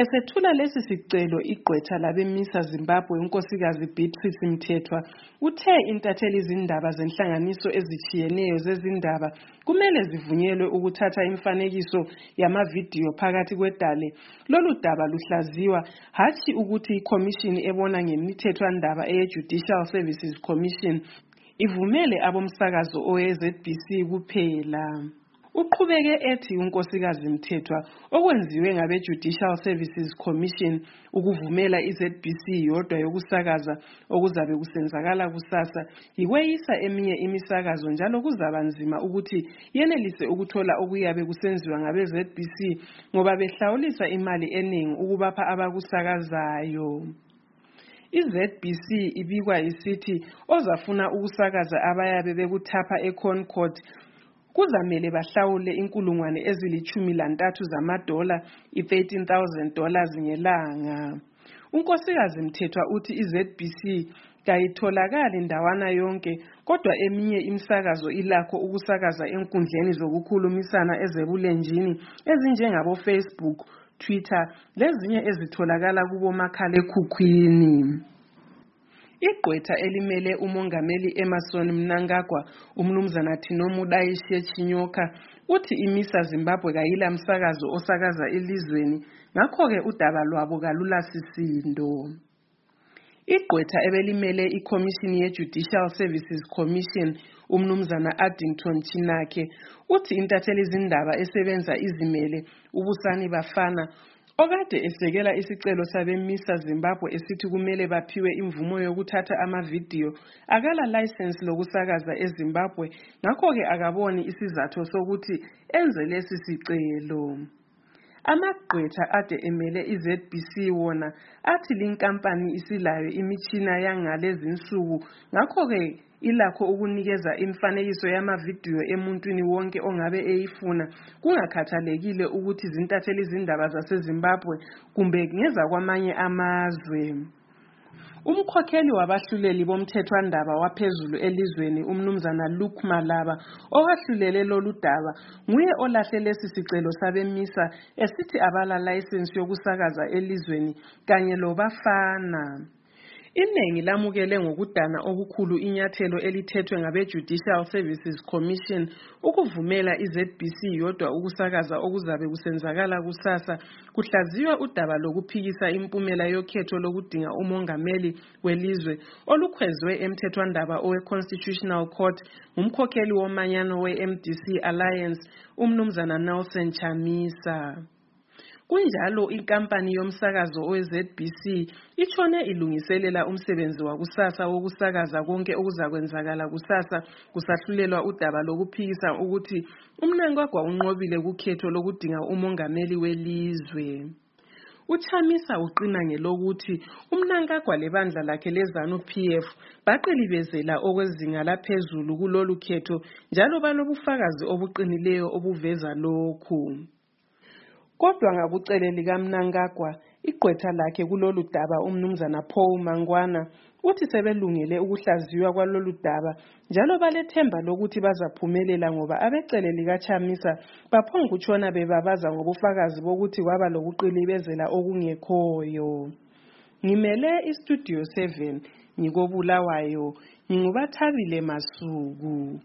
Esethula lesi sicelo igqwetha labemisa Zimbabwe unkosikazi Beatrice Mthethwa uthe intatheli zindaba zenhlanganiso ezitshiyeneyo zezindaba kumele zivunyelwe ukuthatha imifanekiso yamavidiyo phakathi kwedale lolu daba luhlaziywa hatshi ukuthi ikhomishini ebona ngemithethwandaba eye-Judicial Services Commission ivumele abomsakazo owe-ZBC kuphela. Uqhubeke ethi unkosikazi Mthethwa okwenziwe ngabe-Judicial Services Commission ukuvumela i-ZBC yodwa yokusakaza okuzabe kusenzakala kusasa yikweyisa eminye imisakazo njalo kuzaba nzima ukuthi yenelise ukuthola okuyabe kusenziwa ngabe-ZBC ngoba behlawulisa imali eningi ukubapha abakusakazayo. I-ZBC ibikwa yisithi ozafuna ukusakaza abayabe bekuthapha eConcord kuzamele bahlawule inkulungwane ezilithumi lantathu zamadola i-13,000 dollars ngelanga. Unkosikazi Mthethwa uthi i-ZBC kayitholakali ndawana yonke kodwa eminye imisakazo ilakho ukusakaza enkundleni zokukhulumisana ezebulenjini ezinjengabo-Facebook, Twitter lezinye ezitholakala kubomakhalekhukhwini. Igqwetha elimele umongameli Emmerson Mnangagwa umnumzana Tinomu Dayishe Chinyoka uthi imisa Zimbabwe kayila msakazo osakaza elizweni ngakho-ke udaba lwabo kalulasisindo. Igqwetha ebelimele ikhomishini ye-Judicial Services Commission umnumzana Addington Chinakhe uthi intatheli zindaba esebenza izimele ubusani bafana okade esekela isicelo sabemisa Zimbabwe esithi kumele baphiwe imvumo yokuthatha amavidiyo akala license lokusakaza eZimbabwe ngakho-ke akaboni isizathu sokuthi enze lesi sicelo. Amagqwetha ade emele i-ZBC wona athi linkampani isilayo imitshina yangalezinsuku ngakho-ke ilakho ukunikeza imifanekiso yamavidiyo emuntwini wonke ongabe eyifuna kungakhathalekile ukuthi zintatheli zindaba zaseZimbabwe kumbe ngezakwamanye amazwe. Umkhokheli wabahluleli bomthethwandaba waphezulu elizweni umnumzana Luke Malaba owahlulele lolu daba nguye olahle lesi sicelo sabemisa esithi abala layisensi yokusakaza elizweni kanye lobafana. Iningi lamukele ngokudana okukhulu inyathelo elithethwe ngabe-Judicial Services Commission ukuvumela i-ZBC yodwa ukusakaza okuzabe kusenzakala kusasa kuhlaziywa udaba lokuphikisa impumela yokhetho lokudinga umongameli welizwe olukhwezwe emthethwandaba owe-Constitutional Court ngumkhokheli womanyano we-MDC Alliance umnumzana Nelson Chamisa. Kunjalo inkampani yomsakazo we-ZBC itshone ilungiselela umsebenzi wakusasa wokusakaza konke okuzakwenzakala kusasa kusahlulelwa udaba lokuphikisa ukuthi uMnangagwa unqobile kukhetho lokudinga umongameli welizwe. Uchamisa uqina ngelokuthi uMnangagwa lebandla lakhe leZANU-PF baqilibezela okwezinga laphezulu kulolu khetho njalo balobufakazi obuqinileyo obuveza lokhu. Kodwa ngakucele likaMnangagwa igqwetha lakhe kulolu daba umnumzana Paul Mangwana uthi sebelungele ukuhlaziywa kwalolu daba njalo balethemba lokuthi bazaphumelela ngoba abecele likaChamisa baphongutshona bebabaza ngobufakazi bokuthi kwaba lokuqilibezela okungekhoyo. Ngimele iStudio 7 ngikobulawayo ngingubathabile Masuku.